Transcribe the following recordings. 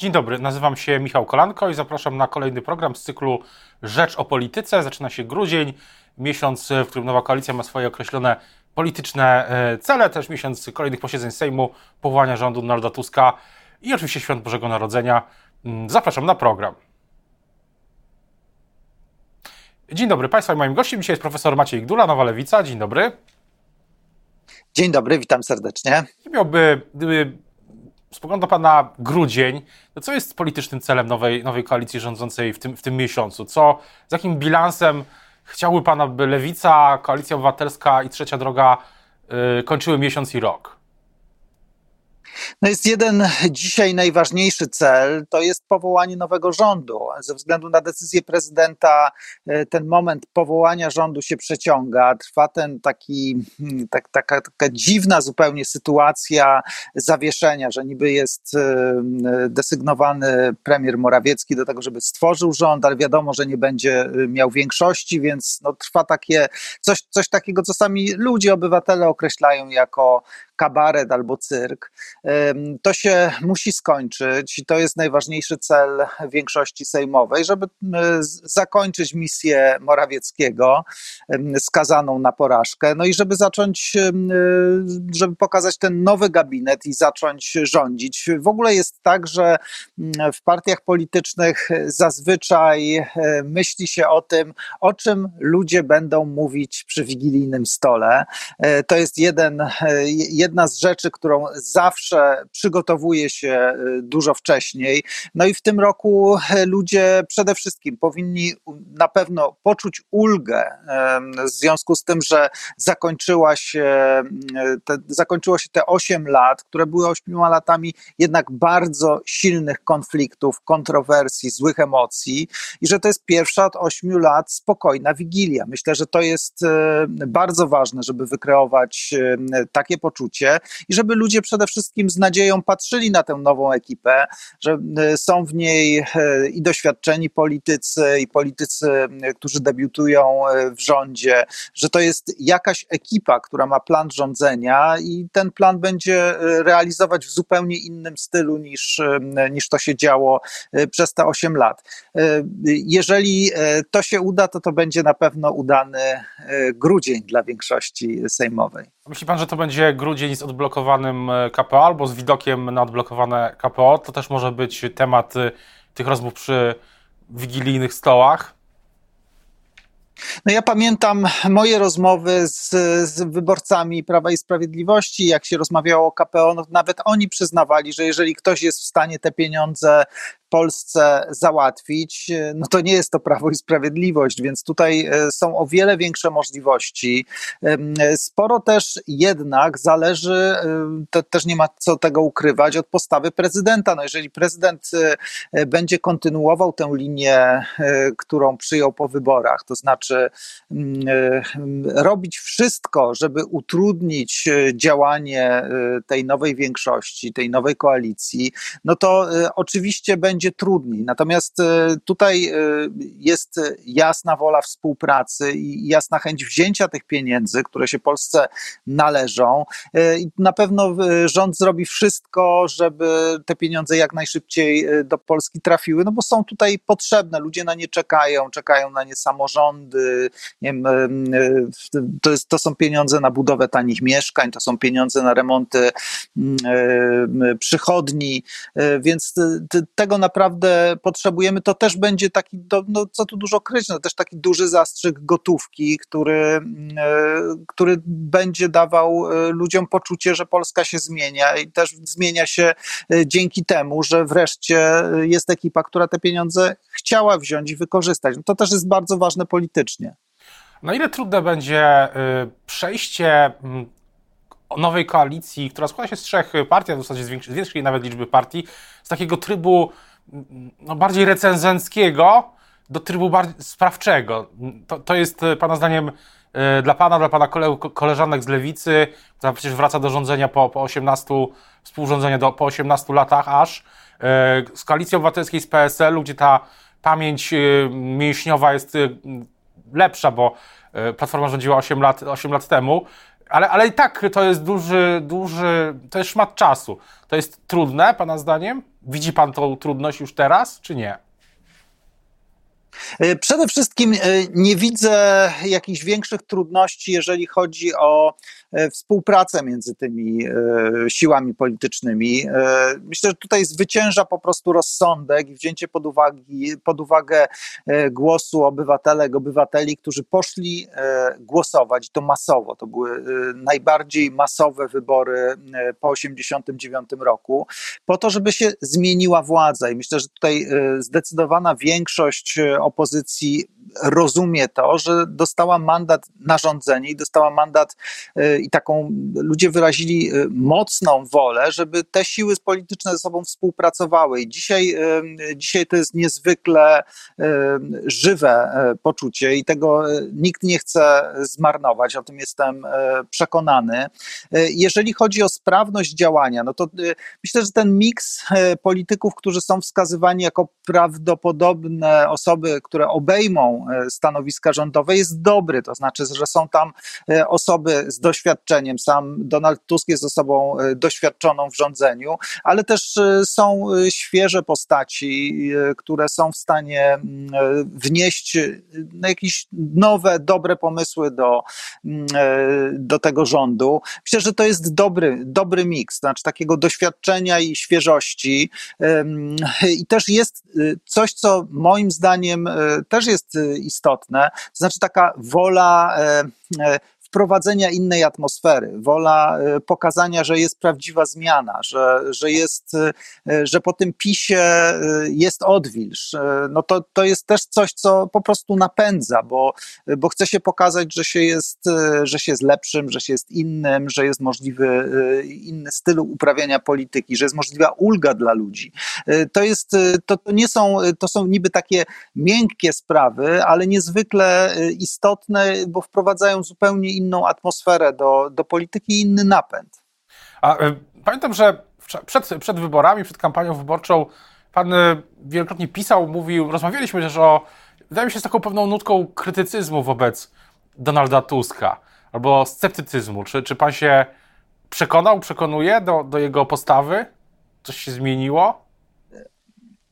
Dzień dobry, nazywam się Michał Kolanko i zapraszam na kolejny program z cyklu Rzecz o Polityce. Zaczyna się grudzień, miesiąc, w którym nowa koalicja ma swoje określone polityczne e, cele, też miesiąc kolejnych posiedzeń Sejmu, powołania rządu Donalda Tuska i oczywiście Świąt Bożego Narodzenia. Mm, zapraszam na program. Dzień dobry Państwa i moim gościem dzisiaj jest profesor Maciej Gdula, Nowa Lewica. Dzień dobry. Dzień dobry, witam serdecznie. Miałby, gdyby spogląda Pan na grudzień, to co jest politycznym celem nowej, nowej koalicji rządzącej w tym, w tym miesiącu? Co, z jakim bilansem chciałby Pan, aby Lewica, Koalicja Obywatelska i Trzecia Droga yy, kończyły miesiąc i rok? No jest jeden dzisiaj najważniejszy cel, to jest powołanie nowego rządu. Ze względu na decyzję prezydenta e, ten moment powołania rządu się przeciąga. Trwa ten taki, hmm, tak, taka, taka dziwna zupełnie sytuacja zawieszenia, że niby jest e, desygnowany premier Morawiecki do tego, żeby stworzył rząd, ale wiadomo, że nie będzie e, miał większości, więc no, trwa takie coś, coś takiego, co sami ludzie, obywatele określają jako kabaret albo cyrk. To się musi skończyć i to jest najważniejszy cel większości sejmowej, żeby zakończyć misję Morawieckiego skazaną na porażkę, no i żeby zacząć, żeby pokazać ten nowy gabinet i zacząć rządzić. W ogóle jest tak, że w partiach politycznych zazwyczaj myśli się o tym, o czym ludzie będą mówić przy wigilijnym stole. E, to jest jeden, jeden jedna z rzeczy, którą zawsze przygotowuje się y, dużo wcześniej. No i w tym roku e, ludzie przede wszystkim powinni na pewno poczuć ulgę w związku z tym, że zakończyła się, te, zakończyło się te 8 lat, które były 8 latami jednak bardzo silnych konfliktów, kontrowersji, złych emocji i że to jest pierwsza od 8 lat spokojna wigilia. Myślę, że to jest e, bardzo ważne, żeby wykreować takie poczucie i żeby ludzie przede wszystkim z nadzieją patrzyli na tę nową ekipę, że e, są w niej e, i doświadczeni politycy, i politycy, którzy debiutują e, w rządzie, że to jest jakaś ekipa, która ma plan rządzenia i ten plan będzie realizować w zupełnie innym stylu niż, niż to się działo przez te 8 lat. Jeżeli to się uda, to to będzie na pewno udany grudzień dla większości sejmowej. Myśli pan, że to będzie grudzień z odblokowanym e, KPO albo z widokiem na odblokowane KPO? To też może być temat e, tych rozmów przy wigilijnych stołach? No ja pamiętam moje rozmowy z, z, wyborcami Prawa i Sprawiedliwości, jak się rozmawiało o KPO, no nawet oni przyznawali, że jeżeli ktoś jest w stanie te pieniądze Polsce załatwić, no to nie jest to Prawo i Sprawiedliwość, więc tutaj e, są o wiele większe możliwości. Sporo też jednak zależy, e, te, też nie ma co tego ukrywać, od postawy prezydenta. No jeżeli prezydent e, będzie kontynuował tę linię, którą przyjął po wyborach, to znaczy robić wszystko, żeby utrudnić działanie tej nowej większości, tej nowej koalicji, no to oczywiście będzie trudniej. Natomiast e, tutaj e, jest jasna wola współpracy i jasna chęć wzięcia tych pieniędzy, które się Polsce należą. E, na pewno rząd zrobi wszystko, żeby te pieniądze jak najszybciej do Polski trafiły, no bo są tutaj potrzebne. Ludzie na nie czekają, czekają na nie samorządy. Nie wiem, to, jest, to są pieniądze na budowę tanich mieszkań, to są pieniądze na remonty przychodni, więc tego na naprawdę potrzebujemy, to też będzie taki, no co tu dużo kryć, no też taki duży zastrzyk gotówki, który, mm, e, który będzie dawał e, ludziom poczucie, że Polska się zmienia i też zmienia się e, dzięki temu, że wreszcie jest ekipa, która te pieniądze chciała wziąć i wykorzystać. No to też jest bardzo ważne politycznie. Na ile trudne będzie przejście mm, nowej koalicji, która składa się z trzech partii, a w zasadzie z większej nawet liczby partii, z takiego trybu no, bardziej recenzenckiego do trybu bardziej sprawczego. To, to jest e, Pana zdaniem e, dla Pana, dla Pana koleżanek z Lewicy, która przecież wraca do rządzenia po, po 18, współrządzenia do, po 18 latach aż, z Koalicji Obywatelskiej, z PSL-u, gdzie ta pamięć mięśniowa jest lepsza, bo Platforma rządziła 8 lat, 8 lat temu. Ale, ale i tak to jest duży, duży, to jest szmat czasu. To jest trudne, Pana zdaniem? Widzi Pan tą trudność już teraz, czy nie? E, przede wszystkim e, nie widzę jakichś większych trudności, jeżeli chodzi o e, współpracę między tymi siłami politycznymi. Myślę, że tutaj zwycięża po prostu rozsądek i wzięcie pod, uwagi, pod uwagę głosu obywatelek, obywateli, którzy poszli głosować, to masowo. To były najbardziej masowe wybory po 1989 roku, po to, żeby się zmieniła władza. I myślę, że tutaj zdecydowana większość opozycji rozumie to, że dostała mandat na rządzenie i dostała mandat e, i taką ludzie wyrazili e, mocną wolę, żeby te siły polityczne ze sobą współpracowały. I dzisiaj, e, dzisiaj to jest niezwykle żywe poczucie i tego nikt nie chce zmarnować, o tym jestem przekonany. Jeżeli chodzi o sprawność działania, no to myślę, że ten miks polityków, którzy są wskazywani jako prawdopodobne osoby, które obejmą E, stanowiska rządowe jest dobry, to znaczy, że są tam e, osoby z doświadczeniem, sam Donald Tusk jest osobą e, doświadczoną w rządzeniu, ale też są świeże postaci, które są w stanie mm, wnieść jakieś nowe, dobre pomysły do, mm, do tego rządu. Myślę, że to jest dobry, dobry miks, znaczy takiego doświadczenia i świeżości. I też jest coś, co moim zdaniem też jest istotne, to znaczy taka wola e, e, wprowadzenia innej atmosfery, wola e, pokazania, że jest prawdziwa zmiana, że, że, jest, e, że po tym pisie e, jest odwilż. No to, to jest też coś, co po prostu napędza, bo, bo chce się pokazać, że się, jest, że się jest lepszym, że się jest innym, że jest możliwy inny styl uprawiania polityki, że jest możliwa ulga dla ludzi. To jest, to, to nie są, to są niby takie miękkie sprawy, ale niezwykle istotne, bo wprowadzają zupełnie inną atmosferę do, do polityki inny napęd. A, y, pamiętam, że przed, przed wyborami, przed kampanią wyborczą pan y, wielokrotnie pisał, mówił, rozmawialiśmy też o, wydaje mi się, z taką pewną nutką krytycyzmu wobec Donalda Tuska, albo sceptycyzmu. Czy, czy pan się przekonał, przekonuje do, do jego postawy? Coś się zmieniło?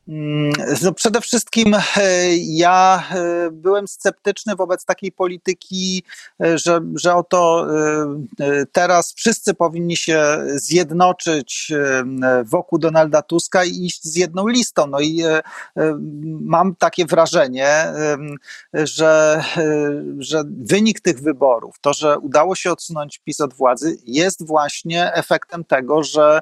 Mm, no przede wszystkim e, ja e, byłem sceptyczny wobec takiej polityki, e, że, że oto teraz wszyscy powinni się zjednoczyć wokół Donalda Tuska i iść z jedną listą. No i mam takie wrażenie, że, że wynik tych wyborów, to, że udało się odsunąć PiS od władzy, jest właśnie efektem tego, że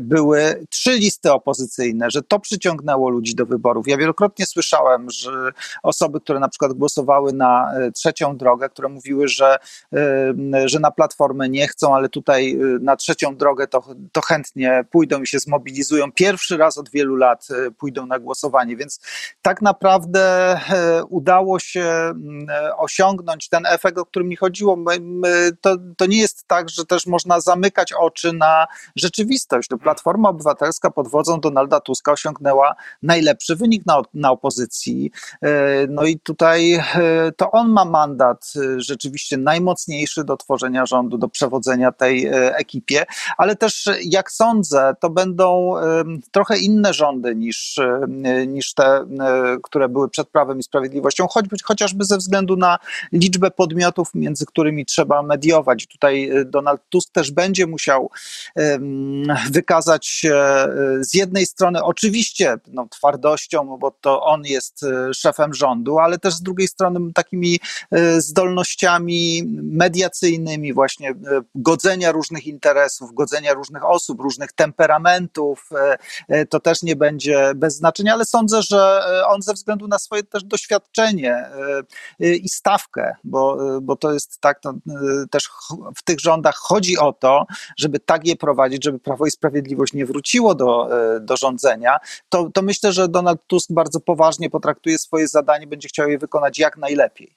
były trzy listy opozycyjne, że to przyciągnęło ludzi do wyborów. Ja wielokrotnie słyszałem, że osoby, które na przykład głosowały na e, trzecią drogę, które mówiły, że, e, że na platformę nie chcą, ale tutaj e, na trzecią drogę to, to chętnie pójdą i się zmobilizują. Pierwszy raz od wielu lat pójdą na głosowanie, więc tak naprawdę udało się osiągnąć ten efekt, o którym mi chodziło. To, to nie jest tak, że też można zamykać oczy na rzeczywistość. To Platforma Obywatelska pod wodzą Donalda Tuska osiągnęła najlepszy wynik na, na opozycji. E, no i tutaj e, to on ma mandat e, rzeczywiście najmocniejszy do tworzenia rządu, do przewodzenia tej ekipie, ale też jak sądzę, to będą trochę inne rządy niż, niż te, które były przed Prawem i Sprawiedliwością, choćby, chociażby ze względu na liczbę podmiotów, między którymi trzeba mediować. Tutaj Donald Tusk też będzie musiał wykazać z jednej strony oczywiście no, twardością, bo to on jest e, szefem rządu, ale też z drugiej strony takimi e, zdolnościami mediacyjnymi, właśnie e, godzenia różnych interesów, godzenia różnych osób, różnych temperamentów. To też nie będzie bez znaczenia, ale sądzę, że on ze względu na swoje też doświadczenie i stawkę, bo, bo to jest tak, to też w tych rządach chodzi o to, żeby tak je prowadzić, żeby Prawo i Sprawiedliwość nie wróciło do, do rządzenia, to, to myślę, że Donald Tusk bardzo poważnie potraktuje swoje zadanie, będzie chciał je wykonać jak najlepiej.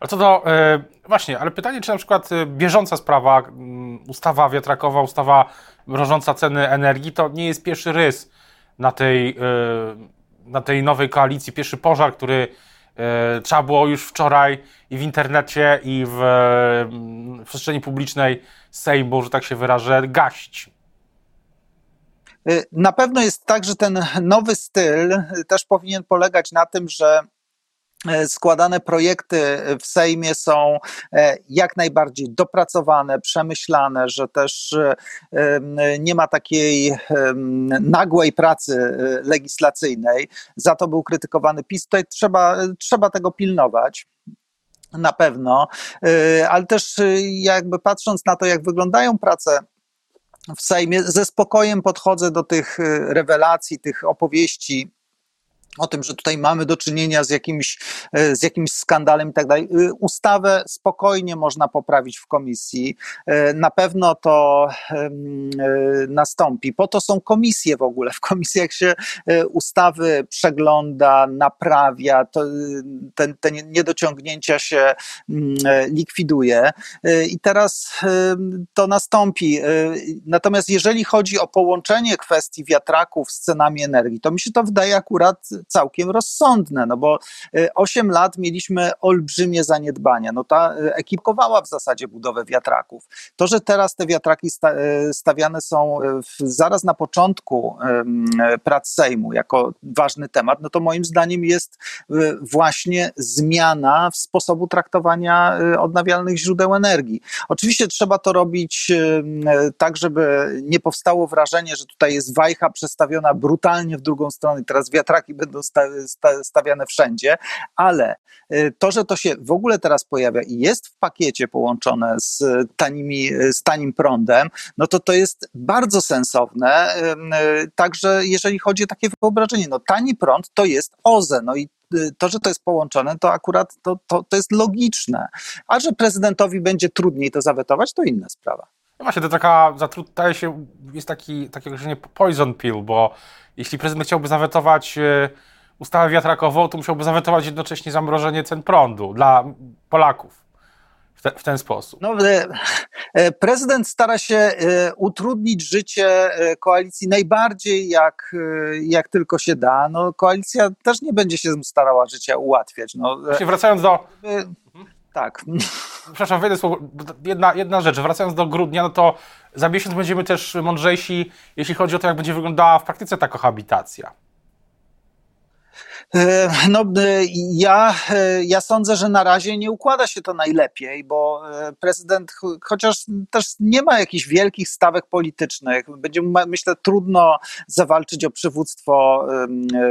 Ale co do, e, właśnie, ale pytanie, czy na przykład e, bieżąca sprawa, mm, ustawa wiatrakowa, ustawa mrożąca ceny energii, to nie jest pierwszy rys na tej, e, na tej nowej koalicji, pierwszy pożar, który trzeba było już wczoraj i w internecie, i w, w przestrzeni publicznej Sejmu, że tak się wyrażę, gasić. Na pewno jest tak, że ten nowy styl też powinien polegać na tym, że E, składane projekty w Sejmie są e, jak najbardziej dopracowane, przemyślane, że też e, nie ma takiej nagłej pracy legislacyjnej. Za to był krytykowany PiS. Tutaj trzeba, trzeba tego pilnować. Na pewno, ale też jakby patrząc na to, jak wyglądają prace w Sejmie, ze spokojem podchodzę do tych rewelacji, tych opowieści o tym, że tutaj mamy do czynienia z jakimś, e, z jakimś skandalem i tak dalej. Y, ustawę spokojnie można poprawić w komisji. E, na pewno to e, nastąpi. Po to są komisje w ogóle. W komisjach się ustawy przegląda, naprawia, to, te, te niedociągnięcia się likwiduje. I teraz to nastąpi. Natomiast jeżeli chodzi o połączenie kwestii wiatraków z cenami energii, to mi się to wydaje akurat całkiem rozsądne, no bo 8 e, lat mieliśmy olbrzymie zaniedbania. No ta e, ekipkowała w zasadzie budowę wiatraków. To, że teraz te wiatraki e, stawiane są zaraz na początku prac Sejmu jako ważny temat, no to moim zdaniem jest właśnie zmiana w sposobu traktowania odnawialnych źródeł energii. Oczywiście trzeba to robić tak, żeby nie powstało wrażenie, że tutaj jest wajcha przestawiona brutalnie w drugą stronę i teraz wiatraki będą stawiane wszędzie, ale y, to, że to się w ogóle teraz pojawia i jest w pakiecie połączone z, tanimi, z tanim prądem, no to to jest bardzo sensowne. Y, także jeżeli chodzi o takie wyobrażenie, no tani prąd to jest OZE, no i y, to, że to jest połączone, to akurat to, to, to jest logiczne. A że prezydentowi będzie trudniej to zawetować, to inna sprawa. No właśnie, to taka, zatrudnia się, jest taki, takie określenie poison pill, bo jeśli prezydent chciałby zawetować e, ustawę wiatrakową, to musiałby zawetować jednocześnie zamrożenie cen prądu dla Polaków w, te, w ten sposób. No, e, e, prezydent stara się utrudnić życie koalicji najbardziej jak, jak tylko się da. No, koalicja też nie będzie się starała życia ułatwiać. No, Właśnie wracając do... Tak. Przepraszam, wejdę słowo. Jedna, jedna rzecz. Wracając do grudnia, no to za miesiąc będziemy też mądrzejsi, jeśli chodzi o to, jak będzie wyglądała w praktyce ta kohabitacja. E, no, e, ja, e, ja sądzę, że na razie nie układa się to najlepiej, bo prezydent, chociaż też nie ma jakichś wielkich stawek politycznych, będzie, myślę, trudno zawalczyć o przywództwo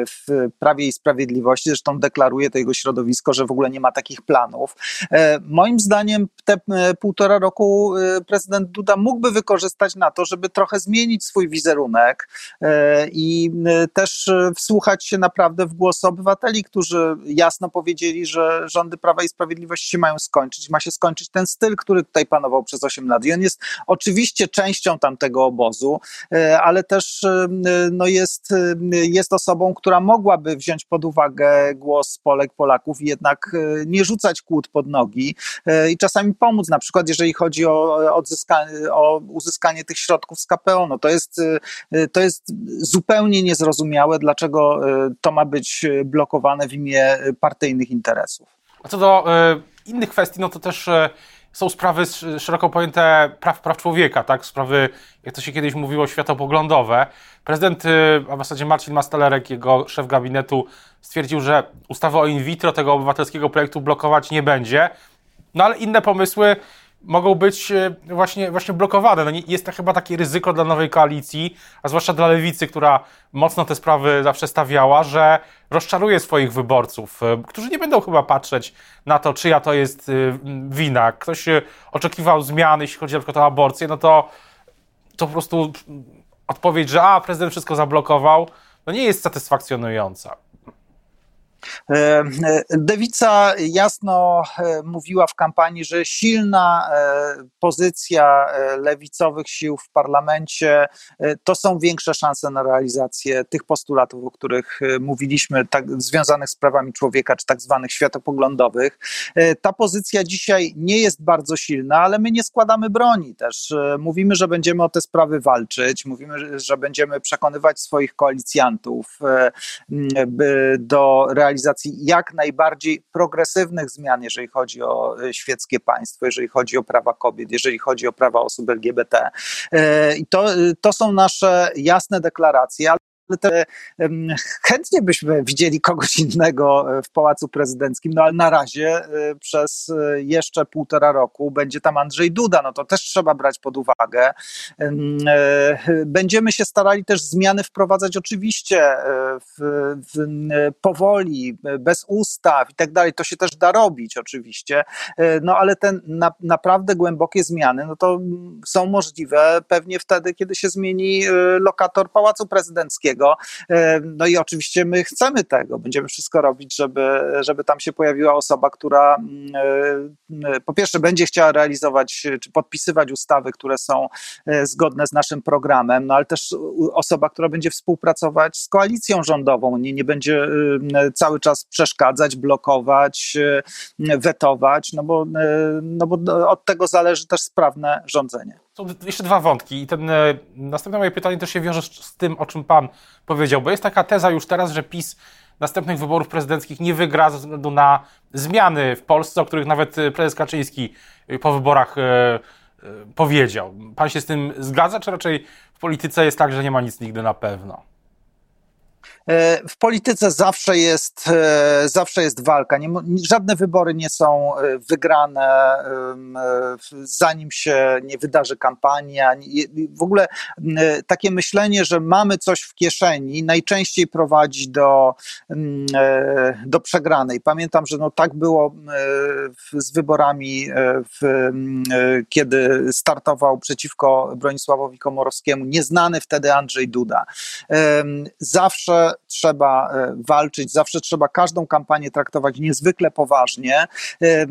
w Prawie i Sprawiedliwości. Zresztą deklaruje to jego środowisko, że w ogóle nie ma takich planów. Moim zdaniem, te półtora roku prezydent Duda mógłby wykorzystać na to, żeby trochę zmienić swój wizerunek i też wsłuchać się naprawdę w głos obywateli, którzy jasno powiedzieli, że rządy Prawa i Sprawiedliwości mają skończyć. Ma się skończyć ten styl, który tutaj panował przez 8 lat. I on jest oczywiście częścią tamtego obozu, e, ale też e, no jest, e, jest osobą, która mogłaby wziąć pod uwagę głos Polek, Polaków i jednak nie rzucać kłód pod nogi i czasami pomóc, na przykład jeżeli chodzi o, o uzyskanie tych środków z KPO. No to, jest, to jest zupełnie niezrozumiałe, dlaczego to ma być blokowane w imię partyjnych interesów. A co do y, innych kwestii, no to też y, są sprawy szeroko pojęte praw, praw człowieka, tak? Sprawy, jak to się kiedyś mówiło, światopoglądowe. Prezydent, y, a w zasadzie Marcin Mastalerek, jego szef gabinetu, stwierdził, że ustawy o in vitro tego obywatelskiego projektu blokować nie będzie. No ale inne pomysły mogą być e, właśnie, właśnie blokowane. No jest to chyba takie ryzyko dla nowej koalicji, a zwłaszcza dla lewicy, która mocno te sprawy zawsze stawiała, że rozczaruje swoich wyborców, e, którzy nie będą chyba patrzeć na to, czyja to jest e, wina. Ktoś oczekiwał zmiany, jeśli chodzi na przykład o aborcję, no to, to po prostu odpowiedź, że a, prezydent wszystko zablokował, no nie jest satysfakcjonująca. E, e, Lewica jasno e, mówiła w kampanii, że silna pozycja lewicowych sił w parlamencie to są większe szanse na realizację tych postulatów, o których mówiliśmy, tak, związanych z prawami człowieka, czy tak zwanych światopoglądowych. Ta pozycja dzisiaj nie jest bardzo silna, ale my nie składamy broni też. Mówimy, że będziemy o te sprawy walczyć, mówimy, że będziemy przekonywać swoich koalicjantów do realizacji realizacji jak najbardziej progresywnych zmian, jeżeli chodzi o świeckie państwo, jeżeli chodzi o prawa kobiet, jeżeli chodzi o prawa osób LGBT. I to, to są nasze jasne deklaracje, te, chętnie byśmy widzieli kogoś innego e, w Pałacu Prezydenckim, no ale na razie e, przez e, jeszcze półtora roku będzie tam Andrzej Duda, no to też trzeba brać pod uwagę. Będziemy się starali też zmiany wprowadzać oczywiście w, w, powoli, bez ustaw i tak dalej, to się też da robić oczywiście, no ale te na, naprawdę głębokie zmiany, no to są możliwe pewnie wtedy, kiedy się zmieni lokator Pałacu Prezydenckiego, E, no i oczywiście my chcemy tego. Będziemy wszystko robić, żeby, żeby tam się pojawiła osoba, która mm, e, po pierwsze będzie chciała realizować czy podpisywać ustawy, które są e, zgodne z naszym programem, no ale też osoba, która będzie współpracować z koalicją rządową, nie, nie będzie cały czas przeszkadzać, blokować, wetować, no bo, no bo od tego zależy też sprawne rządzenie. Są jeszcze dwa wątki i ten e, następne moje pytanie też się wiąże z tym, o czym Pan powiedział, bo jest taka teza już teraz, że PiS następnych wyborów prezydenckich nie wygra ze względu na zmiany w Polsce, o których nawet e, prezes Kaczyński e, po wyborach powiedział. Pan się z tym zgadza, czy raczej w polityce jest tak, że nie ma nic nigdy na pewno? E, w polityce zawsze jest, e, zawsze jest walka. Nie, żadne wybory nie są e, wygrane, zanim się nie wydarzy kampania. W ogóle takie myślenie, że mamy coś w kieszeni, najczęściej prowadzi do, do przegranej. Pamiętam, że no tak było z wyborami, w, kiedy startował przeciwko Bronisławowi Komorowskiemu nieznany wtedy Andrzej Duda. Zawsze trzeba e, walczyć, zawsze trzeba każdą kampanię traktować niezwykle poważnie e,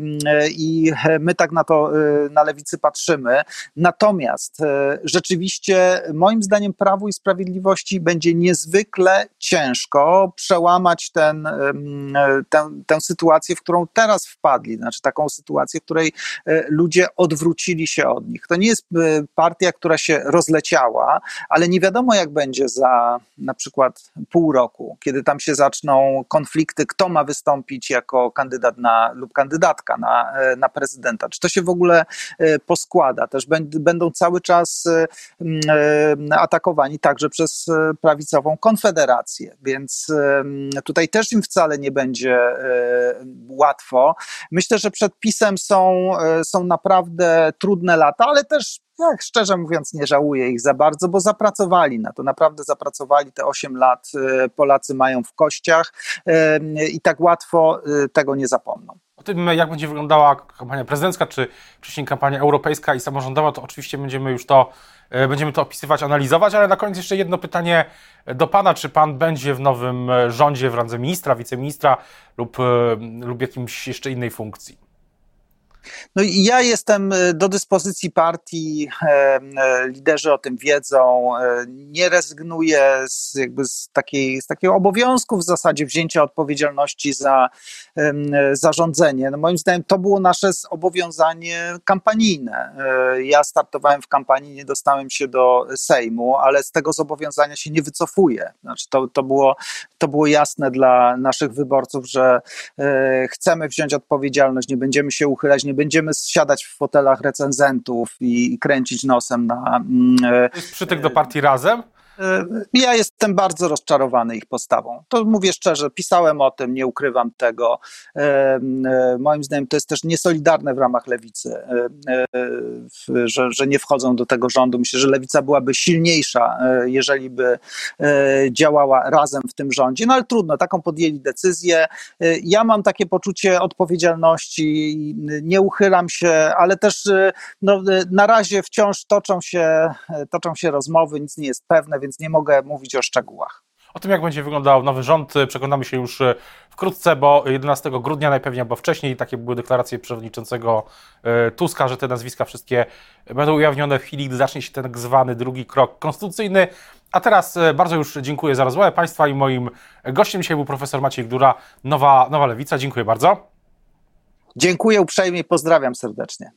i my tak na to e, na lewicy patrzymy. Natomiast rzeczywiście moim zdaniem Prawu i Sprawiedliwości będzie niezwykle ciężko przełamać ten, tę, tę sytuację, w którą teraz wpadli, znaczy taką sytuację, w której ludzie odwrócili się od nich. To nie jest partia, która się rozleciała, ale nie wiadomo jak będzie za na przykład pół roku, kiedy tam się zaczną konflikty, kto ma wystąpić jako kandydat na, lub kandydatka na, e, na prezydenta. Czy to się w ogóle e, poskłada? Też będą cały czas e, atakowani także przez prawicową konfederację, więc tutaj też im wcale nie będzie łatwo. Myślę, że przed pisem są, są naprawdę trudne lata, ale też jak szczerze mówiąc, nie żałuję ich za bardzo, bo zapracowali na to, naprawdę zapracowali te 8 lat. Y, Polacy mają w kościach y, i tak łatwo y, tego nie zapomną. O tym, jak będzie wyglądała kampania prezydencka, czy wcześniej kampania europejska i samorządowa, to oczywiście będziemy już to, będziemy to opisywać, analizować, ale na koniec jeszcze jedno pytanie do Pana. Czy Pan będzie w nowym rządzie w randze ministra, wiceministra lub, lub jakimś jeszcze innej funkcji? No i ja jestem e, do dyspozycji partii, e, e, liderzy o tym wiedzą, nie rezygnuję z, jakby z, takiej, z takiego obowiązku w zasadzie wzięcia odpowiedzialności za zarządzenie. No moim zdaniem to było nasze zobowiązanie kampanijne. Ja startowałem w kampanii, nie dostałem się do Sejmu, ale z tego zobowiązania się nie wycofuję. Znaczy to, to, było, to było jasne dla naszych wyborców, że chcemy wziąć odpowiedzialność, nie będziemy się uchylać, nie będziemy siadać w fotelach recenzentów i, kręcić nosem na. Mm, e, jest przytyk do partii razem? E, ja jestem bardzo rozczarowany ich postawą. To mówię szczerze, pisałem o tym, nie ukrywam tego. E, moim zdaniem to jest też niesolidarne w ramach lewicy, że, że nie wchodzą do tego rządu. Myślę, że lewica byłaby silniejsza, jeżeli by działała razem w tym rządzie. No ale trudno, taką podjęli decyzję. Ja mam takie poczucie odpowiedzialności, nie uchylam się, ale też no, na razie wciąż toczą się, toczą się rozmowy, nic nie jest pewne więc nie mogę mówić o szczegółach. O tym, jak będzie wyglądał nowy rząd, przekonamy się już e, wkrótce, bo 11 grudnia najpewniej, albo wcześniej, takie były deklaracje przewodniczącego e, Tuska, że te nazwiska wszystkie będą ujawnione w chwili, gdy zacznie się ten zwany drugi krok konstytucyjny. A teraz bardzo już dziękuję za rozmowę Państwa i moim gościem dzisiaj był profesor Maciej Gdura, Nowa, Nowa Lewica. Dziękuję bardzo. Dziękuję uprzejmie, pozdrawiam serdecznie.